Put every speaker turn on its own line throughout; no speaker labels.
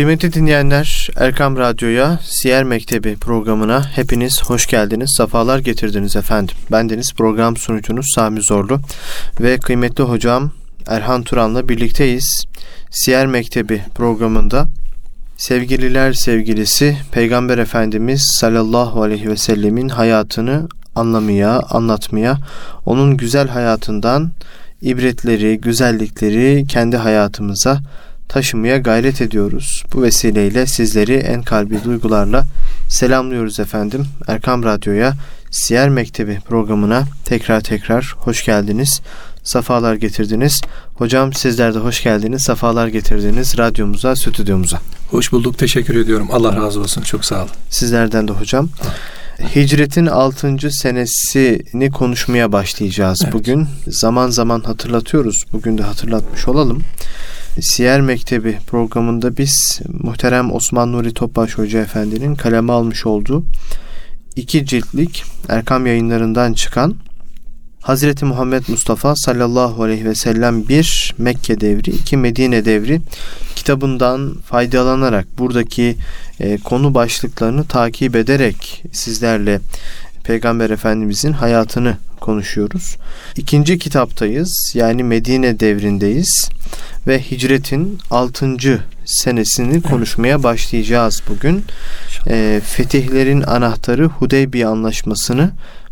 Kıymetli dinleyenler Erkam Radyo'ya Siyer Mektebi programına hepiniz hoş geldiniz. Safalar getirdiniz efendim. Bendeniz program sunucunuz Sami Zorlu ve kıymetli hocam Erhan Turan'la birlikteyiz. Siyer Mektebi programında sevgililer sevgilisi Peygamber Efendimiz sallallahu aleyhi ve sellemin hayatını anlamaya, anlatmaya, onun güzel hayatından ibretleri, güzellikleri kendi hayatımıza taşımaya gayret ediyoruz. Bu vesileyle sizleri en kalbi duygularla selamlıyoruz efendim. Erkam Radyo'ya Siyer Mektebi programına tekrar tekrar hoş geldiniz. Safalar getirdiniz. Hocam sizler de hoş geldiniz. Safalar getirdiniz radyomuza, stüdyomuza.
Hoş bulduk. Teşekkür ediyorum. Allah razı olsun. Çok sağ olun.
Sizlerden de hocam. Hicretin 6. senesini konuşmaya başlayacağız evet. bugün. Zaman zaman hatırlatıyoruz. Bugün de hatırlatmış olalım. Siyer Mektebi programında biz muhterem Osman Nuri Topbaş Hoca Efendi'nin kaleme almış olduğu iki ciltlik Erkam yayınlarından çıkan Hazreti Muhammed Mustafa sallallahu aleyhi ve sellem bir Mekke devri, iki Medine devri kitabından faydalanarak buradaki e, konu başlıklarını takip ederek sizlerle Peygamber Efendimizin hayatını konuşuyoruz. İkinci kitaptayız yani Medine devrindeyiz ve hicretin 6. senesini konuşmaya başlayacağız bugün. E, fetihlerin anahtarı Hudeybiye anlaşmasını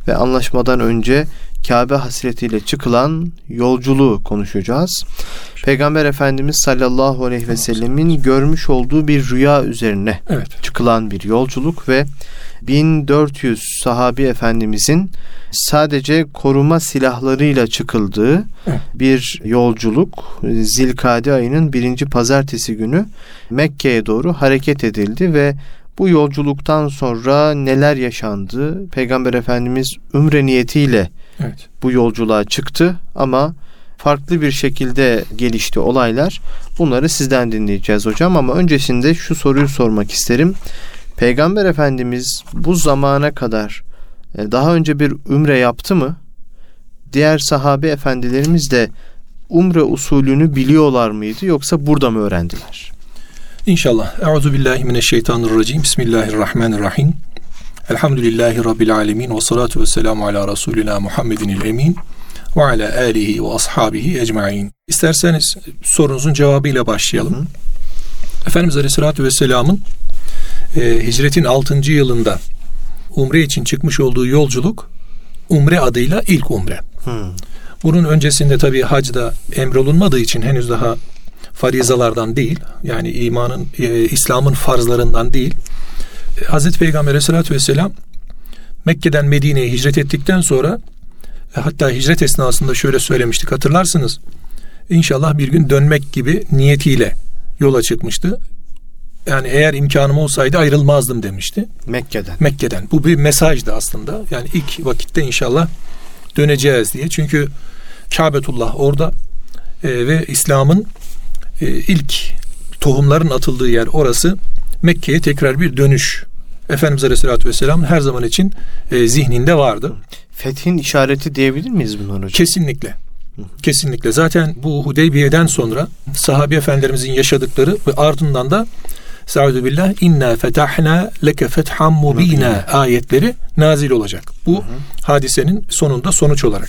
ve anlaşmadan önce Kabe hasretiyle çıkılan yolculuğu konuşacağız. Peygamber Efendimiz sallallahu aleyhi ve sellemin görmüş olduğu bir rüya üzerine evet. çıkılan bir yolculuk ve 1400 sahabi efendimizin sadece koruma silahlarıyla çıkıldığı bir yolculuk Zilkade ayının birinci pazartesi günü Mekke'ye doğru hareket edildi ve bu yolculuktan sonra neler yaşandı? Peygamber Efendimiz ümre niyetiyle evet. bu yolculuğa çıktı ama farklı bir şekilde gelişti olaylar. Bunları sizden dinleyeceğiz hocam ama öncesinde şu soruyu sormak isterim. Peygamber Efendimiz bu zamana kadar e, daha önce bir ümre yaptı mı? Diğer sahabe efendilerimiz de umre usulünü biliyorlar mıydı yoksa burada mı öğrendiler?
İnşallah. Euzu billahi mineşşeytanirracim. Bismillahirrahmanirrahim. Elhamdülillahi rabbil alamin ve salatu vesselamu ala rasulina Muhammedinil emin ve ala alihi ve ashabihi ecmaîn. İsterseniz sorunuzun cevabıyla başlayalım. Hı. Efendimiz Aleyhisselatü Vesselam'ın e, hicretin 6. yılında umre için çıkmış olduğu yolculuk umre adıyla ilk umre. Hmm. Bunun öncesinde tabi hacda emrolunmadığı için henüz daha farizalardan değil yani imanın e, İslam'ın farzlarından değil. E, Hazreti Peygamber Aleyhisselatü Vesselam Mekke'den Medine'ye hicret ettikten sonra e, hatta hicret esnasında şöyle söylemiştik hatırlarsınız. İnşallah bir gün dönmek gibi niyetiyle yola çıkmıştı yani eğer imkanım olsaydı ayrılmazdım demişti.
Mekke'den.
Mekke'den. Bu bir mesajdı aslında. Yani ilk vakitte inşallah döneceğiz diye. Çünkü Kâbetullah orada e, ve İslam'ın e, ilk tohumların atıldığı yer orası. Mekke'ye tekrar bir dönüş. Efendimiz Aleyhisselatü Vesselam her zaman için e, zihninde vardı.
Fethin işareti diyebilir miyiz bunları hocam?
Kesinlikle. Kesinlikle. Zaten bu Hudeybiye'den sonra sahabi efendilerimizin yaşadıkları ve ardından da Estaizu billah inna fetahna leke fetham mubina ayetleri nazil olacak. Bu hı hı. hadisenin sonunda sonuç olarak.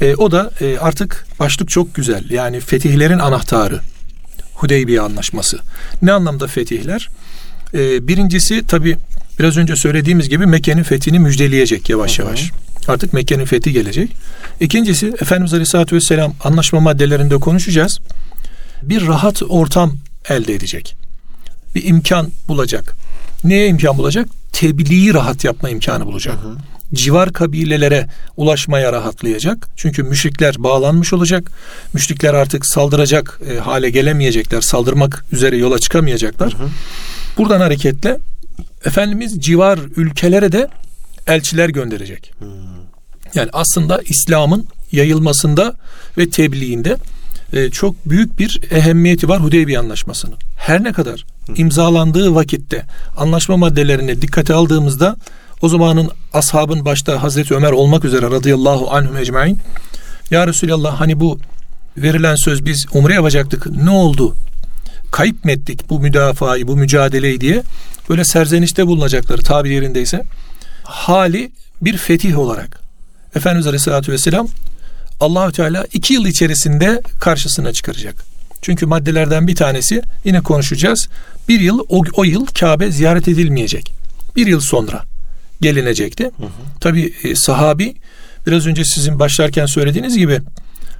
E, o da e, artık başlık çok güzel. Yani fetihlerin anahtarı. Hudeybiye anlaşması. Ne anlamda fetihler? E, birincisi tabi biraz önce söylediğimiz gibi Mekke'nin fethini müjdeleyecek yavaş hı hı. yavaş. Artık Mekke'nin fethi gelecek. İkincisi Efendimiz Aleyhisselatü Vesselam anlaşma maddelerinde konuşacağız. Bir rahat ortam elde edecek bir imkan bulacak. Neye imkan bulacak? Tebliği rahat yapma imkanı bulacak. Hı hı. Civar kabilelere ulaşmaya rahatlayacak. Çünkü müşrikler bağlanmış olacak. Müşrikler artık saldıracak e, hale gelemeyecekler. Saldırmak üzere yola çıkamayacaklar. Hı hı. Buradan hareketle Efendimiz civar ülkelere de elçiler gönderecek. Hı. Yani aslında İslam'ın yayılmasında ve tebliğinde e, çok büyük bir ehemmiyeti var Hudeybiye Anlaşması'nın. Her ne kadar imzalandığı vakitte anlaşma maddelerini dikkate aldığımızda o zamanın ashabın başta Hazreti Ömer olmak üzere radıyallahu anhum ecmain ya Resulallah hani bu verilen söz biz umre yapacaktık ne oldu? kayıp mı ettik bu müdafayı, bu mücadeleyi diye böyle serzenişte bulunacakları tabir yerindeyse hali bir fetih olarak Efendimiz Aleyhisselatü Vesselam Allahü Teala iki yıl içerisinde karşısına çıkaracak. Çünkü maddelerden bir tanesi yine konuşacağız. Bir yıl o, o yıl Kabe ziyaret edilmeyecek. Bir yıl sonra gelinecekti. Hı hı. Tabi e, sahabi biraz önce sizin başlarken söylediğiniz gibi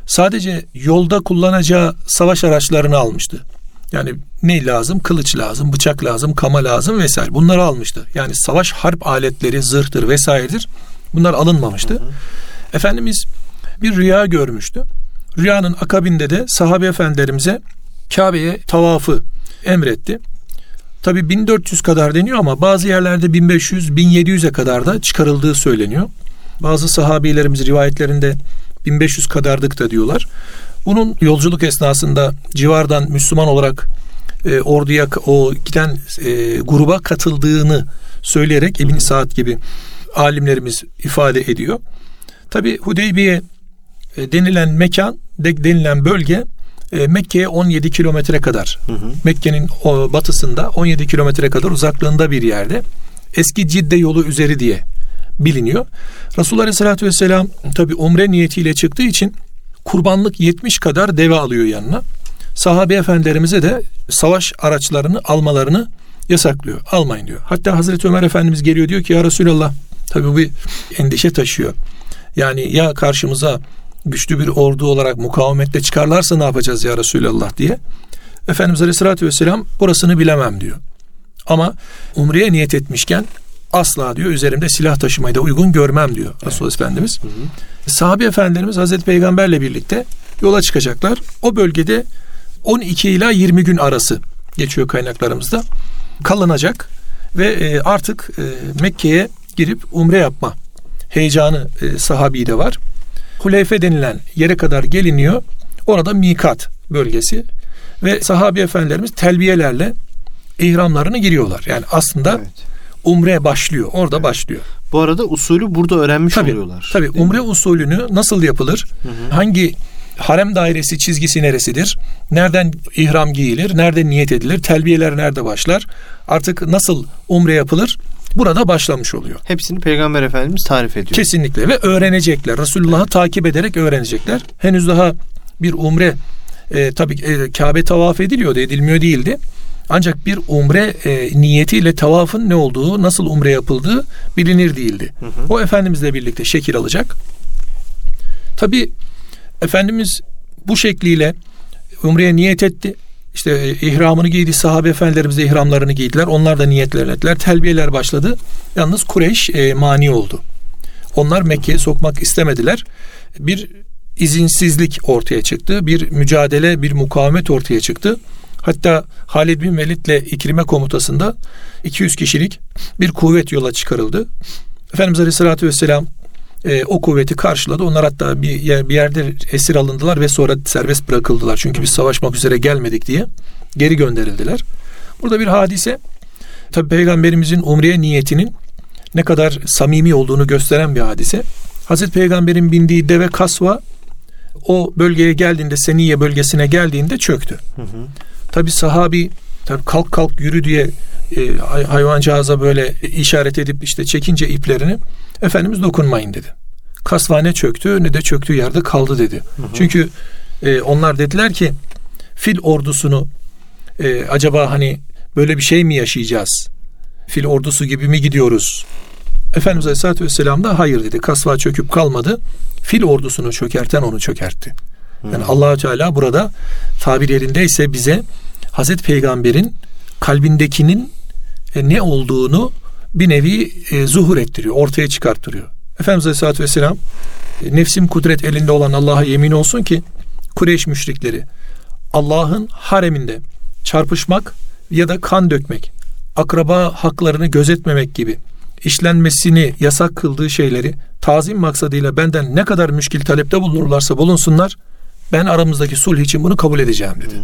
sadece yolda kullanacağı savaş araçlarını almıştı. Yani ne lazım? Kılıç lazım, bıçak lazım, kama lazım vesaire. Bunları almıştı. Yani savaş harp aletleri, zırhtır vesairedir. Bunlar alınmamıştı. Hı hı. Efendimiz bir rüya görmüştü. Rüyanın akabinde de sahabe efendilerimize Kabe'ye tavafı emretti. Tabi 1400 kadar deniyor ama bazı yerlerde 1500-1700'e kadar da çıkarıldığı söyleniyor. Bazı sahabilerimiz rivayetlerinde 1500 kadardık da diyorlar. Bunun yolculuk esnasında civardan Müslüman olarak e, orduya o giden e, gruba katıldığını söyleyerek İbn Saad gibi alimlerimiz ifade ediyor. Tabi Hudeybiye e, denilen mekan, de, denilen bölge e, Mekke'ye 17 kilometre kadar. Mekke'nin batısında 17 kilometre kadar uzaklığında bir yerde. Eski Cidde yolu üzeri diye biliniyor. Resulullah Aleyhisselatü Vesselam tabi umre niyetiyle çıktığı için kurbanlık 70 kadar deve alıyor yanına. Sahabe efendilerimize de savaş araçlarını almalarını yasaklıyor. Almayın diyor. Hatta Hazreti Ömer Efendimiz geliyor diyor ki ya Resulallah tabi bu bir endişe taşıyor. Yani ya karşımıza güçlü bir ordu olarak mukavemetle çıkarlarsa ne yapacağız ya Resulallah diye. Efendimiz Aleyhisselatü Vesselam burasını bilemem diyor. Ama umreye niyet etmişken asla diyor üzerimde silah taşımayı da uygun görmem diyor evet. Resulullah Efendimiz. Hı hı. Sahabe efendilerimiz Hazreti Peygamberle birlikte yola çıkacaklar. O bölgede 12 ila 20 gün arası geçiyor kaynaklarımızda. Kalınacak ve e, artık e, Mekke'ye girip umre yapma heyecanı e, sahabi de var. Huleyfe denilen yere kadar geliniyor. Orada mikat bölgesi ve sahabi efendilerimiz telbiyelerle ihramlarını giriyorlar. Yani aslında evet. umre başlıyor. Orada evet. başlıyor.
Bu arada usulü burada öğrenmiş
tabii,
oluyorlar.
Tabii umre mi? usulünü nasıl yapılır? Hı hı. Hangi harem dairesi çizgisi neresidir? Nereden ihram giyilir? Nerede niyet edilir? Telbiyeler nerede başlar? Artık nasıl umre yapılır? Burada başlamış oluyor.
Hepsini Peygamber Efendimiz tarif ediyor.
Kesinlikle ve öğrenecekler. Resulullah'ı takip ederek öğrenecekler. Henüz daha bir umre e, tabii e, Kabe tavaf ediliyordu, edilmiyor değildi. Ancak bir umre e, niyetiyle tavafın ne olduğu, nasıl umre yapıldığı bilinir değildi. Hı hı. O Efendimizle birlikte şekil alacak. Tabi Efendimiz bu şekliyle umreye niyet etti. İşte e, ihramını giydi. Sahabe efendilerimiz de ihramlarını giydiler. Onlar da niyetler ettiler. Telbiyeler başladı. Yalnız Kureyş e, mani oldu. Onlar Mekke'ye sokmak istemediler. Bir izinsizlik ortaya çıktı. Bir mücadele, bir mukavemet ortaya çıktı. Hatta Halid bin Velid ile İkrime komutasında 200 kişilik bir kuvvet yola çıkarıldı. Efendimiz Aleyhisselatü Vesselam e, o kuvveti karşıladı. Onlar hatta bir, yer, bir yerde esir alındılar ve sonra serbest bırakıldılar. Çünkü biz savaşmak üzere gelmedik diye geri gönderildiler. Burada bir hadise tabi peygamberimizin umreye niyetinin ne kadar samimi olduğunu gösteren bir hadise. Hazreti Peygamber'in bindiği deve kasva o bölgeye geldiğinde Seniye bölgesine geldiğinde çöktü. Hı hı. Tabi sahabi tabi kalk kalk yürü diye e, hayvancağıza böyle işaret edip işte çekince iplerini Efendimiz dokunmayın dedi. Kasvane çöktü ne de çöktüğü yerde kaldı dedi. Hı hı. Çünkü e, onlar dediler ki fil ordusunu e, acaba hani böyle bir şey mi yaşayacağız? Fil ordusu gibi mi gidiyoruz? Efendimiz Aleyhisselatü Vesselam da hayır dedi. Kasva çöküp kalmadı. Fil ordusunu çökerten onu çökertti. Yani hmm. allah Teala burada tabir yerindeyse bize Hazreti Peygamber'in kalbindekinin e, ne olduğunu bir nevi e, zuhur ettiriyor, ortaya çıkarttırıyor. Efendimiz Aleyhisselatü Vesselam e, nefsim kudret elinde olan Allah'a yemin olsun ki Kureyş müşrikleri Allah'ın hareminde çarpışmak ya da kan dökmek, akraba haklarını gözetmemek gibi işlenmesini yasak kıldığı şeyleri tazim maksadıyla benden ne kadar müşkil talepte bulunurlarsa bulunsunlar ben aramızdaki sulh için bunu kabul edeceğim dedi.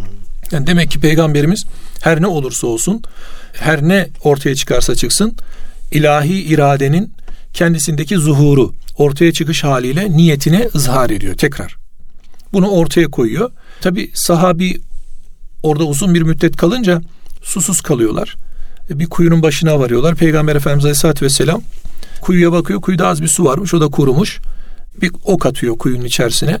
Yani demek ki peygamberimiz her ne olursa olsun, her ne ortaya çıkarsa çıksın, ilahi iradenin kendisindeki zuhuru, ortaya çıkış haliyle niyetine ızhar ediyor tekrar. Bunu ortaya koyuyor. Tabi sahabi orada uzun bir müddet kalınca susuz kalıyorlar. E, bir kuyunun başına varıyorlar. Peygamber Efendimiz Aleyhisselatü Vesselam kuyuya bakıyor. Kuyuda az bir su varmış. O da kurumuş. Bir ok atıyor kuyunun içerisine.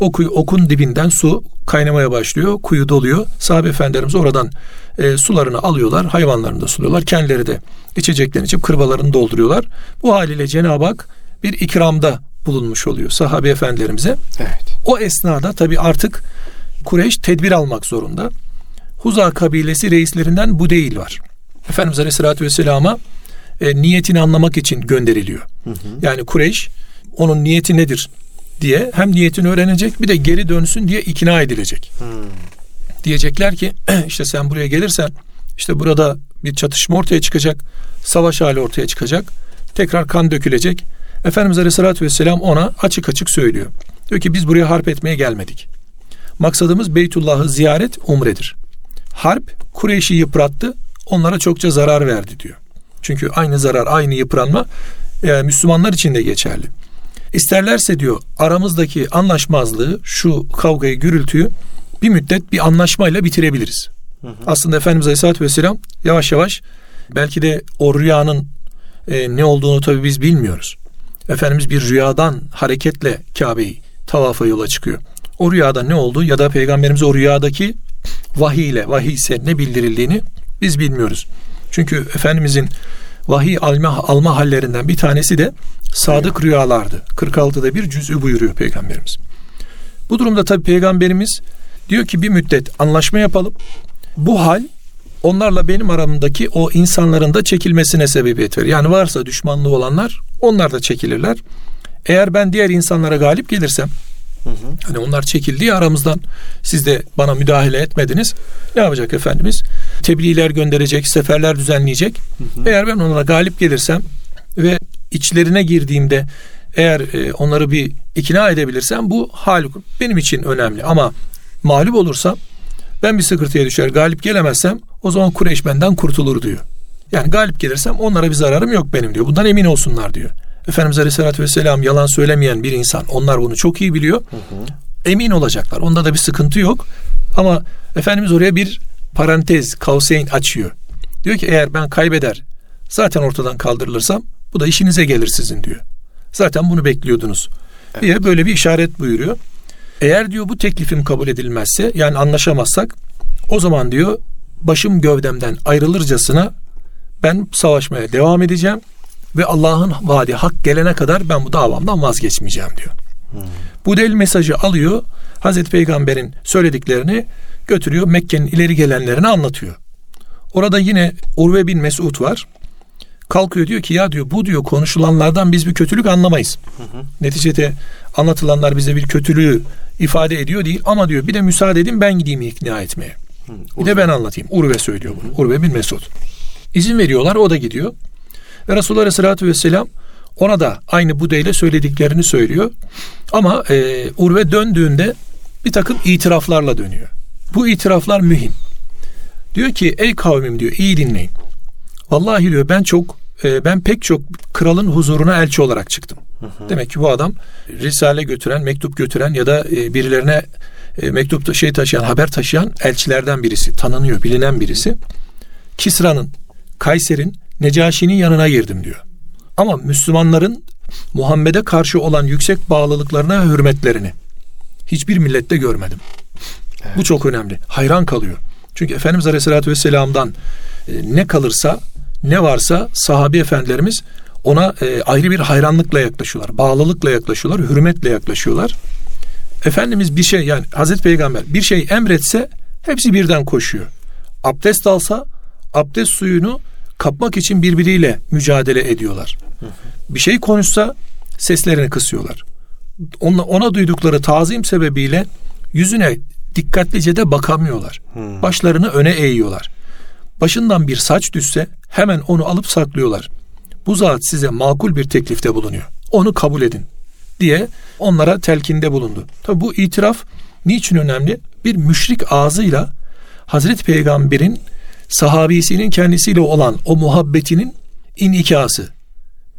O kuyu, okun dibinden su kaynamaya başlıyor. Kuyu doluyor. Sahabe efendilerimiz oradan e, sularını alıyorlar. Hayvanlarını da suluyorlar. Kendileri de içeceklerini içip kırbalarını dolduruyorlar. Bu haliyle Cenab-ı Hak bir ikramda bulunmuş oluyor sahabe efendilerimize.
Evet.
O esnada tabi artık Kureyş tedbir almak zorunda. Huza kabilesi reislerinden bu değil var. Efendimiz Aleyhisselatü Vesselam'a e, niyetini anlamak için gönderiliyor. Hı hı. Yani Kureyş onun niyeti nedir diye hem niyetini öğrenecek bir de geri dönsün diye ikna edilecek. Hı. Diyecekler ki işte sen buraya gelirsen işte burada bir çatışma ortaya çıkacak, savaş hali ortaya çıkacak, tekrar kan dökülecek. Efendimiz Aleyhisselatü Vesselam ona açık açık söylüyor. Diyor ki biz buraya harp etmeye gelmedik. Maksadımız Beytullah'ı ziyaret umredir. Harp Kureyş'i yıprattı, onlara çokça zarar verdi diyor. Çünkü aynı zarar, aynı yıpranma e, Müslümanlar için de geçerli. İsterlerse diyor aramızdaki anlaşmazlığı, şu kavgayı, gürültüyü bir müddet bir anlaşmayla bitirebiliriz. Hı hı. Aslında Efendimiz Aleyhisselatü Vesselam yavaş yavaş belki de o rüyanın e, ne olduğunu tabi biz bilmiyoruz. Efendimiz bir rüyadan hareketle Kabe'yi tavafa yola çıkıyor. O rüyada ne oldu ya da peygamberimiz o rüyadaki vahiy ile vahiy ise ne bildirildiğini biz bilmiyoruz. Çünkü Efendimizin vahiy alma, alma hallerinden bir tanesi de sadık rüyalardı. 46'da bir cüz'ü buyuruyor peygamberimiz. Bu durumda tabi peygamberimiz diyor ki bir müddet anlaşma yapalım. Bu hal onlarla benim aramdaki o insanların da çekilmesine sebebiyet verir. Yani varsa düşmanlığı olanlar onlar da çekilirler. Eğer ben diğer insanlara galip gelirsem Hı hı. Hani onlar çekildi ya aramızdan. Siz de bana müdahale etmediniz. Ne yapacak Efendimiz? Tebliğler gönderecek, seferler düzenleyecek. Hı hı. Eğer ben onlara galip gelirsem ve içlerine girdiğimde eğer e, onları bir ikna edebilirsem bu hal benim için önemli. Ama mağlup olursam ben bir sıkıntıya düşer galip gelemezsem o zaman Kureyş benden kurtulur diyor. Yani galip gelirsem onlara bir zararım yok benim diyor. Bundan emin olsunlar diyor. Efendimiz Aleyhisselatü Vesselam yalan söylemeyen bir insan. Onlar bunu çok iyi biliyor. Hı hı. Emin olacaklar. Onda da bir sıkıntı yok. Ama Efendimiz oraya bir parantez, kavseyn açıyor. Diyor ki eğer ben kaybeder zaten ortadan kaldırılırsam bu da işinize gelir sizin diyor. Zaten bunu bekliyordunuz evet. diye böyle bir işaret buyuruyor. Eğer diyor bu teklifim kabul edilmezse yani anlaşamazsak o zaman diyor başım gövdemden ayrılırcasına ben savaşmaya devam edeceğim ve Allah'ın vaadi hak gelene kadar ben bu davamdan vazgeçmeyeceğim diyor. Hmm. Bu del mesajı alıyor. Hazreti Peygamber'in söylediklerini götürüyor Mekke'nin ileri gelenlerine anlatıyor. Orada yine Urve bin Mesud var. Kalkıyor diyor ki ya diyor bu diyor konuşulanlardan biz bir kötülük anlamayız. Hı hı. Neticede anlatılanlar bize bir kötülüğü ifade ediyor değil ama diyor bir de müsaade edin ben gideyim ikna etmeye. Hı, bir de ben anlatayım. Urve söylüyor bunu. Hı. Urve bin Mesud. İzin veriyorlar o da gidiyor. Ve Resulullah Aleyhisselatü Vesselam ona da aynı Budeyle söylediklerini söylüyor. Ama e, Urve döndüğünde bir takım itiraflarla dönüyor. Bu itiraflar mühim. Diyor ki ey kavmim diyor iyi dinleyin. Vallahi diyor ben çok e, ben pek çok kralın huzuruna elçi olarak çıktım. Hı hı. Demek ki bu adam risale götüren, mektup götüren ya da e, birilerine e, mektupta şey taşıyan, haber taşıyan elçilerden birisi, tanınıyor, bilinen birisi. Kisra'nın, Kayser'in Necaşi'nin yanına girdim diyor. Ama Müslümanların Muhammed'e karşı olan yüksek bağlılıklarına ve hürmetlerini hiçbir millette görmedim. Evet. Bu çok önemli. Hayran kalıyor. Çünkü Efendimiz Aleyhisselatü Vesselam'dan ne kalırsa ne varsa sahabi efendilerimiz ona e, ayrı bir hayranlıkla yaklaşıyorlar. Bağlılıkla yaklaşıyorlar. Hürmetle yaklaşıyorlar. Efendimiz bir şey yani Hazreti Peygamber bir şey emretse hepsi birden koşuyor. Abdest alsa abdest suyunu kapmak için birbiriyle mücadele ediyorlar. Bir şey konuşsa seslerini kısıyorlar. Ona, ona duydukları tazim sebebiyle yüzüne dikkatlice de bakamıyorlar. Başlarını öne eğiyorlar. Başından bir saç düşse hemen onu alıp saklıyorlar. Bu zat size makul bir teklifte bulunuyor. Onu kabul edin diye onlara telkinde bulundu. Tabi bu itiraf niçin önemli? Bir müşrik ağzıyla Hazreti Peygamber'in sahabisinin kendisiyle olan o muhabbetinin inikası,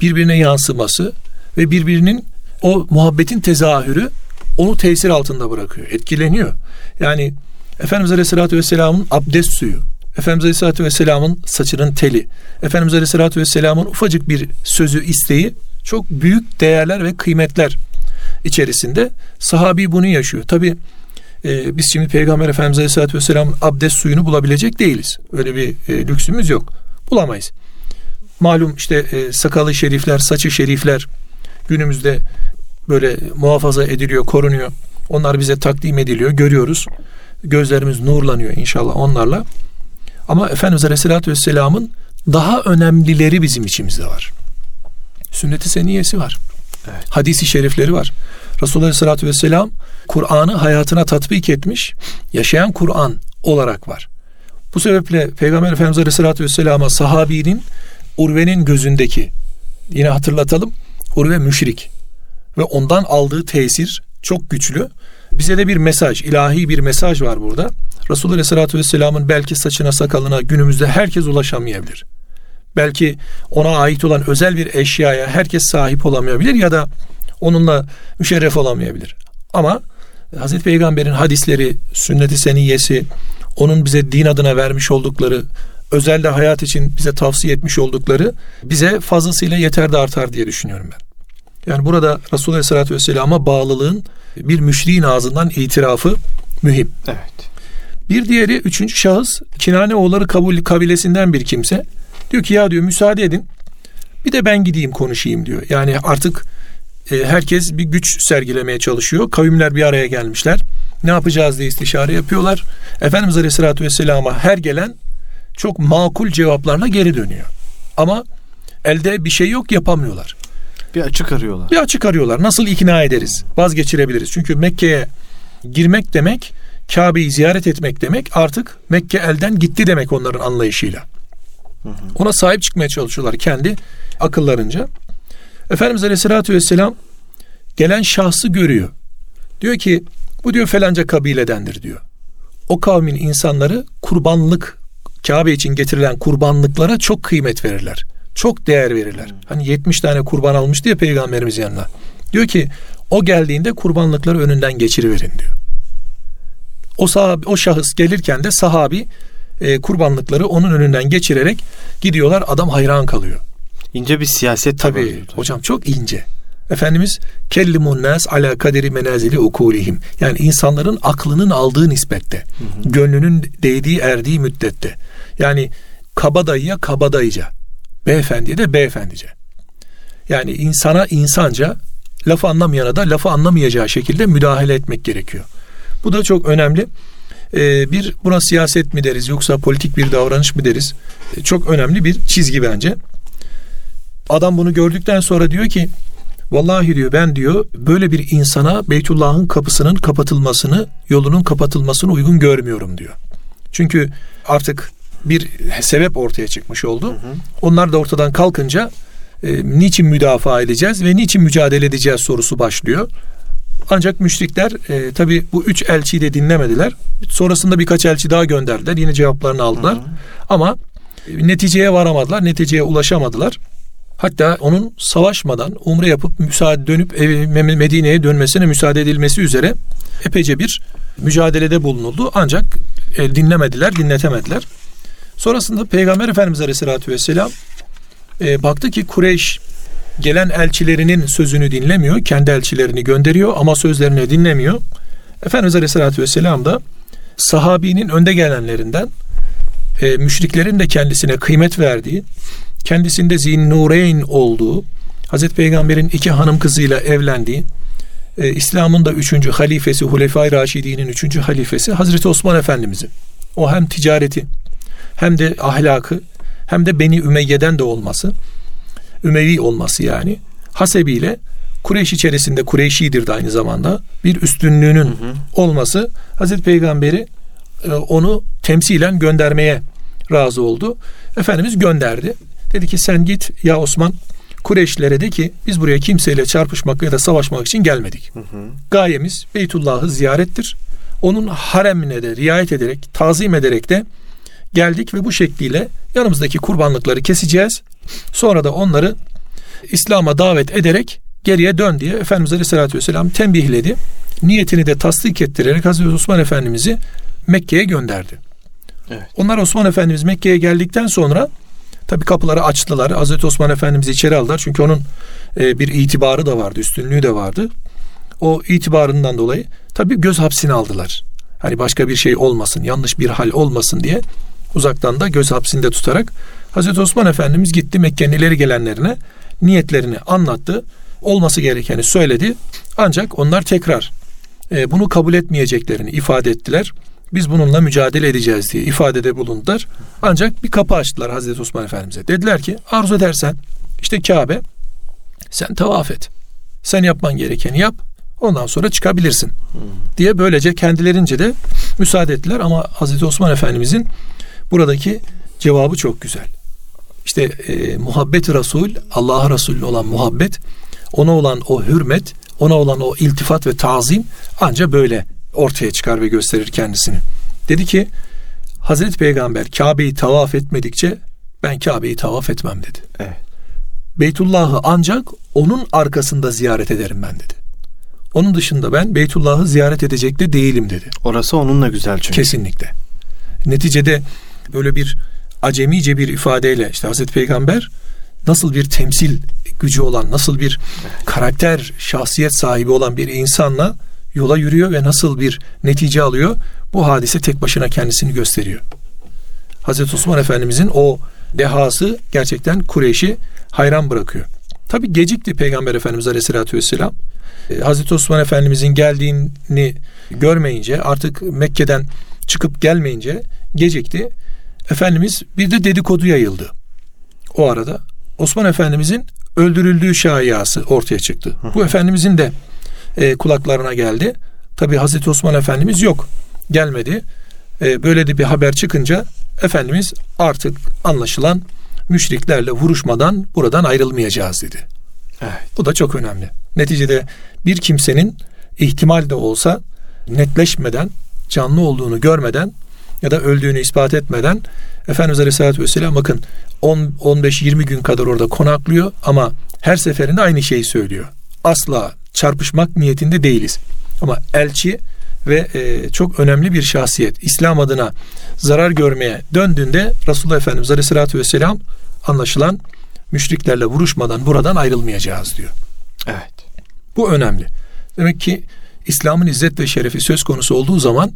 birbirine yansıması ve birbirinin o muhabbetin tezahürü onu tesir altında bırakıyor, etkileniyor. Yani Efendimiz Aleyhisselatü Vesselam'ın abdest suyu, Efendimiz Aleyhisselatü Vesselam'ın saçının teli, Efendimiz Aleyhisselatü Vesselam'ın ufacık bir sözü, isteği çok büyük değerler ve kıymetler içerisinde sahabi bunu yaşıyor. Tabi e, biz şimdi Peygamber Efendimiz Aleyhisselatü Vesselam'ın abdest suyunu bulabilecek değiliz. Öyle bir e, lüksümüz yok. Bulamayız. Malum işte e, sakalı şerifler, saçı şerifler günümüzde böyle muhafaza ediliyor, korunuyor. Onlar bize takdim ediliyor, görüyoruz. Gözlerimiz nurlanıyor inşallah onlarla. Ama Efendimiz Aleyhisselatü Vesselam'ın daha önemlileri bizim içimizde var. Sünnet-i seniyesi var. Evet. Hadisi şerifleri var. Resulullah Aleyhisselatü Vesselam Kur'an'ı hayatına tatbik etmiş, yaşayan Kur'an olarak var. Bu sebeple Peygamber Efendimiz Aleyhisselatü Vesselam'a sahabinin Urve'nin gözündeki yine hatırlatalım Urve müşrik ve ondan aldığı tesir çok güçlü. Bize de bir mesaj, ilahi bir mesaj var burada. Resulullah Aleyhisselatü Vesselam'ın belki saçına sakalına günümüzde herkes ulaşamayabilir. Belki ona ait olan özel bir eşyaya herkes sahip olamayabilir ya da onunla müşerref olamayabilir. Ama Hazreti Peygamber'in hadisleri, sünnet-i seniyesi, onun bize din adına vermiş oldukları, özelde hayat için bize tavsiye etmiş oldukları bize fazlasıyla yeter de artar diye düşünüyorum ben. Yani burada Resulullah Aleyhisselatü Vesselam'a bağlılığın bir müşriğin ağzından itirafı mühim.
Evet.
Bir diğeri üçüncü şahıs Kinane oğulları kabul kabilesinden bir kimse. Diyor ki ya diyor müsaade edin bir de ben gideyim konuşayım diyor. Yani artık e, herkes bir güç sergilemeye çalışıyor. Kavimler bir araya gelmişler. Ne yapacağız diye istişare yapıyorlar. Efendimiz Aleyhisselatü Vesselam'a her gelen çok makul cevaplarla geri dönüyor. Ama elde bir şey yok yapamıyorlar.
Bir açık arıyorlar.
Bir açık arıyorlar. Nasıl ikna ederiz? Vazgeçirebiliriz. Çünkü Mekke'ye girmek demek, Kabe'yi ziyaret etmek demek artık Mekke elden gitti demek onların anlayışıyla. Ona sahip çıkmaya çalışıyorlar kendi akıllarınca. Efendimiz Aleyhisselatü Vesselam gelen şahsı görüyor. Diyor ki bu diyor felanca kabiledendir diyor. O kavmin insanları kurbanlık Kabe için getirilen kurbanlıklara çok kıymet verirler. Çok değer verirler. Hani 70 tane kurban almış diye peygamberimiz yanına. Diyor ki o geldiğinde kurbanlıkları önünden geçiriverin diyor. O sahabi, o şahıs gelirken de sahabi e, kurbanlıkları onun önünden geçirerek gidiyorlar. Adam hayran kalıyor.
İnce bir siyaset
tabii. Tabii hocam çok ince. Efendimiz kellimun nas ala kaderi menazili ukulihim. Yani insanların aklının aldığı nispette. Hı hı. Gönlünün değdiği erdiği müddette. Yani kabadayıya kabadayıca. Beyefendiye de beyefendice. Yani insana insanca lafı anlamayana da lafı anlamayacağı şekilde müdahale etmek gerekiyor. Bu da çok önemli. Ee, bir buna siyaset mi deriz yoksa politik bir davranış mı deriz? Ee, çok önemli bir çizgi bence. Adam bunu gördükten sonra diyor ki Vallahi diyor ben diyor böyle bir insana Beytullah'ın kapısının kapatılmasını, yolunun kapatılmasını uygun görmüyorum diyor. Çünkü artık bir sebep ortaya çıkmış oldu. Hı hı. Onlar da ortadan kalkınca e, niçin müdafaa edeceğiz ve niçin mücadele edeceğiz sorusu başlıyor. Ancak müşrikler e, tabi bu üç elçiyi de dinlemediler. Sonrasında birkaç elçi daha gönderdiler. Yine cevaplarını aldılar. Hı hı. Ama e, neticeye varamadılar. Neticeye ulaşamadılar. Hatta onun savaşmadan umre yapıp müsaade dönüp Medine'ye dönmesine müsaade edilmesi üzere epeyce bir mücadelede bulunuldu. Ancak e, dinlemediler, dinletemediler. Sonrasında Peygamber Efendimiz Aleyhisselatü Vesselam e, baktı ki Kureyş gelen elçilerinin sözünü dinlemiyor. Kendi elçilerini gönderiyor ama sözlerini dinlemiyor. Efendimiz Aleyhisselatü Vesselam da sahabinin önde gelenlerinden e, müşriklerin de kendisine kıymet verdiği, kendisinde zinnureyn olduğu, Hazreti Peygamber'in iki hanım kızıyla evlendiği, e, İslam'ın da üçüncü halifesi, Hulefai Raşidi'nin üçüncü halifesi Hazreti Osman Efendimiz'i. O hem ticareti, hem de ahlakı, hem de Beni Ümeyye'den de olması, Ümevi olması yani, hasebiyle Kureyş içerisinde Kureyşidir de aynı zamanda bir üstünlüğünün hı hı. olması Hazreti Peygamber'i e, onu temsilen göndermeye razı oldu. Efendimiz gönderdi. Dedi ki sen git ya Osman Kureyşlere de ki biz buraya kimseyle çarpışmak ya da savaşmak için gelmedik. Hı hı. Gayemiz Beytullah'ı ziyarettir. Onun haremine de riayet ederek, tazim ederek de geldik ve bu şekliyle yanımızdaki kurbanlıkları keseceğiz. Sonra da onları İslam'a davet ederek geriye dön diye Efendimiz Aleyhisselatü Vesselam tembihledi. Niyetini de tasdik ettirerek Hazreti Osman Efendimiz'i Mekke'ye gönderdi.
Evet.
Onlar Osman Efendimiz Mekke'ye geldikten sonra tabi kapıları açtılar. Hazreti Osman Efendimiz'i içeri aldılar. Çünkü onun e, bir itibarı da vardı, üstünlüğü de vardı. O itibarından dolayı tabi göz hapsine aldılar. Hani başka bir şey olmasın, yanlış bir hal olmasın diye uzaktan da göz hapsinde tutarak Hazreti Osman Efendimiz gitti Mekke'nin ileri gelenlerine niyetlerini anlattı. Olması gerekeni söyledi. Ancak onlar tekrar e, bunu kabul etmeyeceklerini ifade ettiler. Biz bununla mücadele edeceğiz diye ifadede bulundular. Ancak bir kapı açtılar Hazreti Osman Efendimiz'e. Dediler ki arzu edersen işte Kabe sen tavaf et. Sen yapman gerekeni yap. Ondan sonra çıkabilirsin. Diye böylece kendilerince de müsaade ettiler ama Hazreti Osman Efendimizin buradaki cevabı çok güzel. İşte e, muhabbet Resul, Allah'a Resulü olan muhabbet, ona olan o hürmet, ona olan o iltifat ve tazim ancak böyle ortaya çıkar ve gösterir kendisini. Dedi ki Hazreti Peygamber Kabe'yi tavaf etmedikçe ben Kabe'yi tavaf etmem dedi.
Evet.
Beytullah'ı ancak onun arkasında ziyaret ederim ben dedi. Onun dışında ben Beytullah'ı ziyaret edecek de değilim dedi.
Orası onunla güzel çünkü.
Kesinlikle. Neticede böyle bir acemice bir ifadeyle işte Hazreti Peygamber nasıl bir temsil gücü olan, nasıl bir karakter, şahsiyet sahibi olan bir insanla yola yürüyor ve nasıl bir netice alıyor? Bu hadise tek başına kendisini gösteriyor. Hazreti Osman Efendimizin o dehası gerçekten Kureyş'i hayran bırakıyor. Tabi gecikti Peygamber Efendimiz Aleyhisselatü Vesselam. Ee, Hazreti Osman Efendimizin geldiğini görmeyince artık Mekke'den çıkıp gelmeyince gecikti. Efendimiz bir de dedikodu yayıldı. O arada Osman Efendimizin öldürüldüğü şayiası ortaya çıktı. Bu Efendimizin de e, kulaklarına geldi. Tabi Hazreti Osman Efendimiz yok. Gelmedi. E, böyle de bir haber çıkınca Efendimiz artık anlaşılan müşriklerle vuruşmadan buradan ayrılmayacağız dedi.
Evet.
Bu da çok önemli. Neticede bir kimsenin ihtimal de olsa netleşmeden, canlı olduğunu görmeden ya da öldüğünü ispat etmeden Efendimiz Aleyhisselatü Vesselam bakın 10-15-20 gün kadar orada konaklıyor ama her seferinde aynı şeyi söylüyor. Asla çarpışmak niyetinde değiliz. Ama elçi ve e, çok önemli bir şahsiyet İslam adına zarar görmeye döndüğünde Resulullah Efendimiz Aleyhisselatü Vesselam anlaşılan müşriklerle vuruşmadan buradan ayrılmayacağız diyor.
Evet.
Bu önemli. Demek ki İslam'ın izzet ve şerefi söz konusu olduğu zaman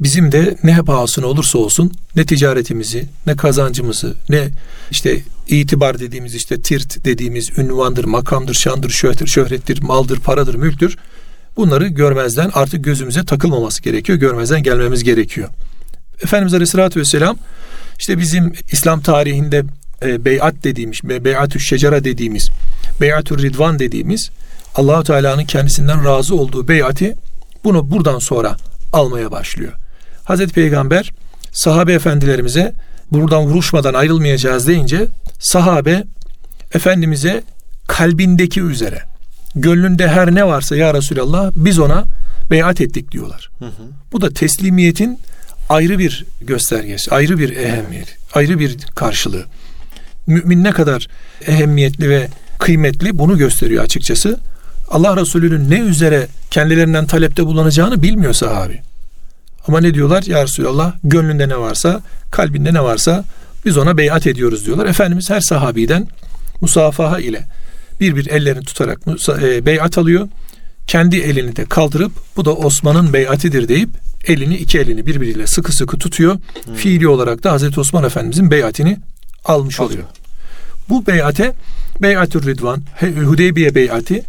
bizim de ne pahasına olursa olsun ne ticaretimizi, ne kazancımızı, ne işte itibar dediğimiz işte tirt dediğimiz ünvandır, makamdır, şandır, şöhrettir, şöhrettir, maldır, paradır, mülktür. Bunları görmezden artık gözümüze takılmaması gerekiyor. Görmezden gelmemiz gerekiyor. Efendimiz Aleyhisselatü Vesselam işte bizim İslam tarihinde e, beyat dediğimiz, beyatü şecara dediğimiz, beyatü ridvan dediğimiz Allahu Teala'nın kendisinden razı olduğu beyati bunu buradan sonra almaya başlıyor. Hazreti Peygamber sahabe efendilerimize buradan vuruşmadan ayrılmayacağız deyince sahabe Efendimiz'e kalbindeki üzere gönlünde her ne varsa ya Resulallah biz ona beyat ettik diyorlar. Hı hı. Bu da teslimiyetin ayrı bir göstergesi, ayrı bir ehemmiyet, ayrı bir karşılığı. Mümin ne kadar ehemmiyetli ve kıymetli bunu gösteriyor açıkçası. Allah Resulü'nün ne üzere kendilerinden talepte bulunacağını bilmiyor sahabi. Ama ne diyorlar? Ya Resulallah gönlünde ne varsa, kalbinde ne varsa biz ona beyat ediyoruz diyorlar. Efendimiz her sahabiden musafaha ile bir bir ellerini tutarak e, beyat alıyor. Kendi elini de kaldırıp bu da Osman'ın beyatidir deyip elini iki elini birbiriyle sıkı sıkı tutuyor. Hmm. Fiili olarak da Hazreti Osman Efendimizin beyatini almış oluyor. Bu beyate Beyatür Ridvan, Hudeybiye beyati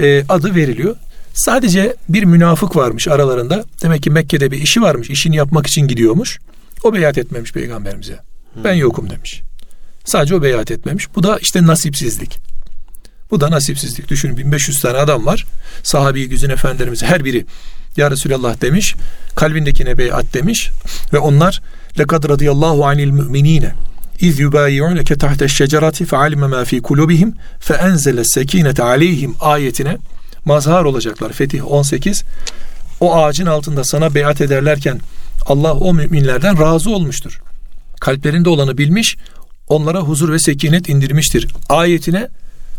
e, adı veriliyor. Sadece bir münafık varmış aralarında. Demek ki Mekke'de bir işi varmış. işini yapmak için gidiyormuş. O beyat etmemiş peygamberimize. Hmm. Ben yokum demiş. Sadece o beyat etmemiş. Bu da işte nasipsizlik. Bu da nasipsizlik. Düşünün 1500 tane adam var. Sahabi güzün efendilerimiz her biri ya Resulallah demiş. Kalbindekine beyat demiş. Ve onlar lekad radıyallahu anil müminine İz yubayi'uneke tahte şecerati fe alime ma fi kulubihim fe enzele sekinete aleyhim ayetine mazhar olacaklar. Fetih 18. O ağacın altında sana beyat ederlerken Allah o müminlerden razı olmuştur. Kalplerinde olanı bilmiş, onlara huzur ve sekinet indirmiştir. Ayetine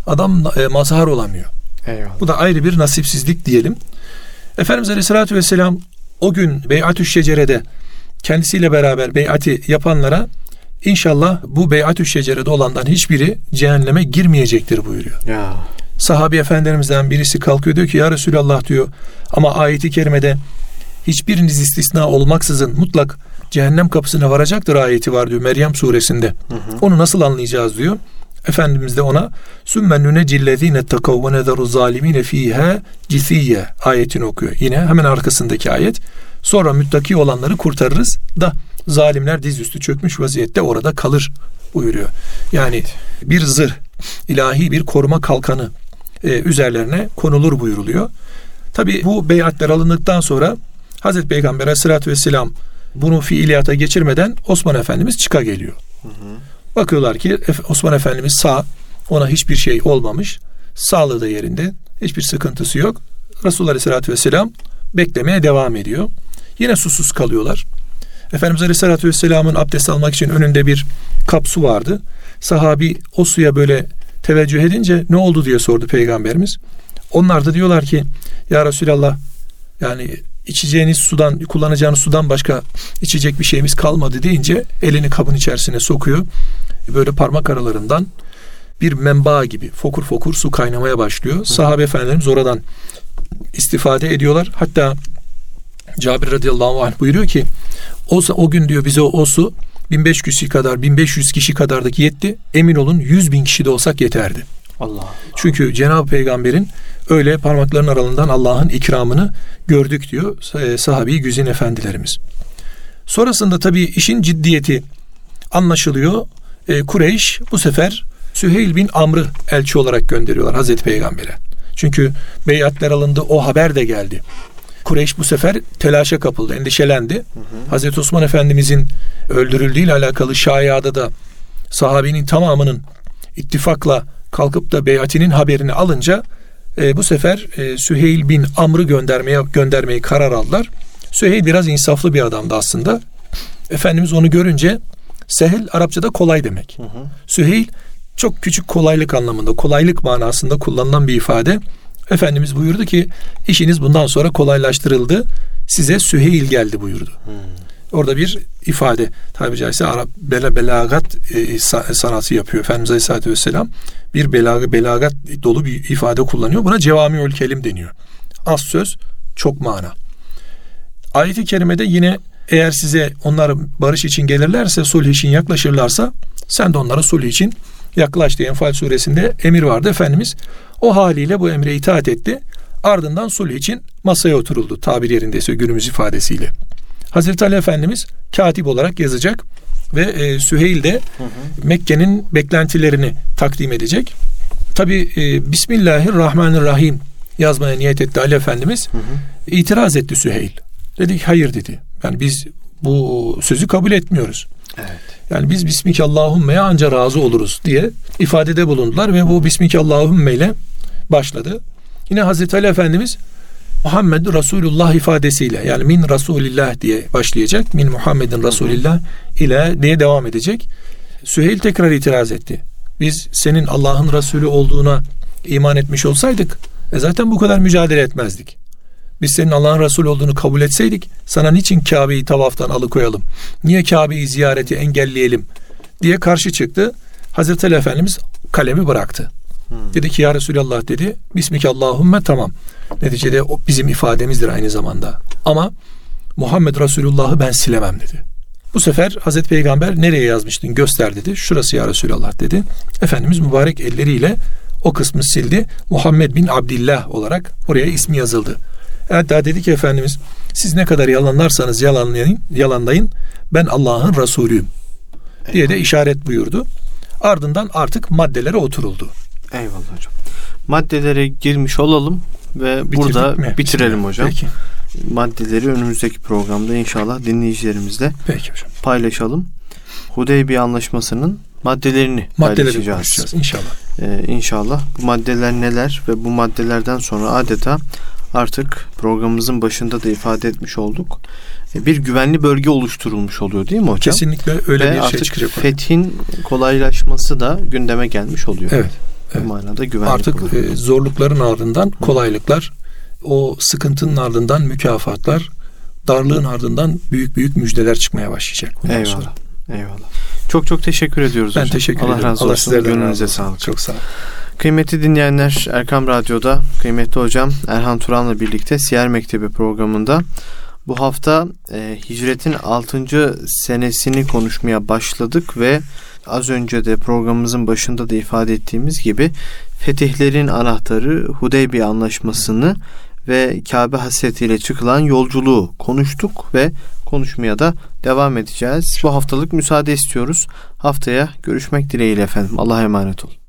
adam e, mazhar olamıyor. Eyvallah. Bu da ayrı bir nasipsizlik diyelim. Efendimiz Aleyhisselatü Vesselam o gün Beyatü Şecere'de kendisiyle beraber beyati yapanlara inşallah bu beyat-ü şecerede olandan hiçbiri cehenneme girmeyecektir buyuruyor.
Ya.
Sahabi efendilerimizden birisi kalkıyor diyor ki ya Resulallah diyor ama ayeti kerimede hiçbiriniz istisna olmaksızın mutlak cehennem kapısına varacaktır ayeti var diyor Meryem suresinde.
Hı hı.
Onu nasıl anlayacağız diyor. Efendimiz de ona sümme nunecillezine tekav ve nezeru zalimine fiha cisiyye ayetini okuyor. Yine hemen arkasındaki ayet. Sonra müttaki olanları kurtarırız da zalimler dizüstü çökmüş vaziyette orada kalır buyuruyor. Yani bir zırh, ilahi bir koruma kalkanı e, üzerlerine konulur buyuruluyor. Tabi bu beyatler alındıktan sonra Hazreti Peygamber aleyhissalatü vesselam bunu fiiliyata geçirmeden Osman Efendimiz çıka geliyor.
Hı hı.
Bakıyorlar ki Osman Efendimiz sağ, ona hiçbir şey olmamış, sağlığı da yerinde, hiçbir sıkıntısı yok. Resulullah Aleyhisselatü Vesselam beklemeye devam ediyor. Yine susuz kalıyorlar. Efendimiz Aleyhisselatü Vesselam'ın abdest almak için önünde bir kap su vardı. Sahabi o suya böyle teveccüh edince ne oldu diye sordu Peygamberimiz. Onlar da diyorlar ki ya Resulallah yani içeceğiniz sudan, kullanacağınız sudan başka içecek bir şeyimiz kalmadı deyince elini kabın içerisine sokuyor. Böyle parmak aralarından bir menba gibi fokur fokur su kaynamaya başlıyor. Sahabe efendilerimiz oradan istifade ediyorlar. Hatta Cabir radıyallahu anh buyuruyor ki o, o gün diyor bize o, o su 1500 kişi kadar 1500 kişi kadardaki yetti. Emin olun 100 bin kişi de olsak yeterdi.
Allah.
Çünkü Cenab-ı Peygamber'in öyle parmaklarının aralığından Allah'ın ikramını gördük diyor e, sahabi güzin efendilerimiz. Sonrasında tabii işin ciddiyeti anlaşılıyor. E, Kureyş bu sefer Süheyl bin Amr'ı elçi olarak gönderiyorlar Hazreti Peygamber'e. Çünkü beyatler alındı o haber de geldi. Kureyş bu sefer telaşa kapıldı, endişelendi. Hı hı. Hazreti Osman Efendimizin öldürüldüğüyle alakalı şayada da sahabinin tamamının ittifakla kalkıp da beyatinin haberini alınca e, bu sefer e, Süheyl bin Amr'ı göndermeye göndermeyi karar aldılar. Süheyl biraz insaflı bir adamdı aslında. Efendimiz onu görünce Sehel Arapçada kolay demek. Hı hı. Süheyl çok küçük kolaylık anlamında, kolaylık manasında kullanılan bir ifade. Efendimiz buyurdu ki işiniz bundan sonra kolaylaştırıldı. Size Süheyl geldi buyurdu. Hmm. Orada bir ifade tabi caizse Arap bela, belagat e, sanatı yapıyor. Efendimiz Aleyhisselatü Vesselam bir belaga, belagat dolu bir ifade kullanıyor. Buna cevamiül kelim deniyor. Az söz çok mana. Ayet-i kerimede yine eğer size onlar barış için gelirlerse, sulh için yaklaşırlarsa sen de onlara sulh için yaklaş diye Enfal suresinde emir vardı. Efendimiz o haliyle bu emre itaat etti. Ardından sulh için masaya oturuldu tabir yerindeyse günümüz ifadesiyle. Hazreti Ali Efendimiz katip olarak yazacak ve e, Süheyl de Mekke'nin beklentilerini takdim edecek. Tabi e, Bismillahirrahmanirrahim yazmaya niyet etti Ali Efendimiz. Hı hı. İtiraz etti Süheyl. Dedi ki hayır dedi. Yani biz bu sözü kabul etmiyoruz. Evet. Yani biz Bismike Allahümme'ye anca razı oluruz diye ifadede bulundular ve bu Bismike Allahümme ile başladı. Yine Hazreti Ali Efendimiz Muhammed Resulullah ifadesiyle yani min Resulillah diye başlayacak. Min Muhammedin Resulillah ile diye devam edecek. Süheyl tekrar itiraz etti. Biz senin Allah'ın Resulü olduğuna iman etmiş olsaydık e zaten bu kadar mücadele etmezdik. Biz senin Allah'ın Resulü olduğunu kabul etseydik sana niçin Kabe'yi tavaftan alıkoyalım? Niye Kabe'yi ziyareti engelleyelim? diye karşı çıktı. Hazreti Ali Efendimiz kalemi bıraktı. Hmm. Dedi ki ya Resulallah dedi. Bismike Allahümme tamam. Neticede o bizim ifademizdir aynı zamanda. Ama Muhammed Resulullah'ı ben silemem dedi. Bu sefer Hazreti Peygamber nereye yazmıştın göster dedi. Şurası ya Resulallah dedi. Efendimiz mübarek elleriyle o kısmı sildi. Muhammed bin Abdillah olarak oraya ismi yazıldı. Hatta dedi ki Efendimiz siz ne kadar yalanlarsanız yalanlayın, yalanlayın ben Allah'ın Resulüyüm diye de işaret buyurdu. Ardından artık maddelere oturuldu.
Eyvallah hocam. Maddelere girmiş olalım ve Bitirdik burada mi? bitirelim hocam. Peki. Maddeleri önümüzdeki programda inşallah dinleyicilerimizle Peki hocam. paylaşalım. Hudeybiye Anlaşması'nın maddelerini Maddeleri paylaşacağız.
inşallah.
Ee, inşallah. Bu maddeler neler ve bu maddelerden sonra adeta artık programımızın başında da ifade etmiş olduk. Ee, bir güvenli bölge oluşturulmuş oluyor değil mi hocam?
Kesinlikle öyle
Ve
bir
şey
çıkacak.
Fethin kolaylaşması da gündeme gelmiş oluyor.
Evet. Evet.
Bu manada güvenlik
Artık e, zorlukların ardından kolaylıklar, o sıkıntının ardından mükafatlar, darlığın ardından büyük büyük müjdeler çıkmaya başlayacak. bundan
Eyvallah.
sonra.
Eyvallah. Çok çok teşekkür ediyoruz
Ben
hocam.
teşekkür
Allah
ederim.
razı
Allah
olsun.
sizlerden razı olsun.
sağlık.
Çok sağ olun.
Kıymetli dinleyenler Erkam Radyo'da kıymetli hocam Erhan Turan'la birlikte Siyer Mektebi programında bu hafta e, hicretin 6. senesini konuşmaya başladık ve az önce de programımızın başında da ifade ettiğimiz gibi fetihlerin anahtarı Hudeybiye Anlaşması'nı ve Kabe hasretiyle çıkılan yolculuğu konuştuk ve konuşmaya da devam edeceğiz. Bu haftalık müsaade istiyoruz. Haftaya görüşmek dileğiyle efendim. Allah'a emanet olun.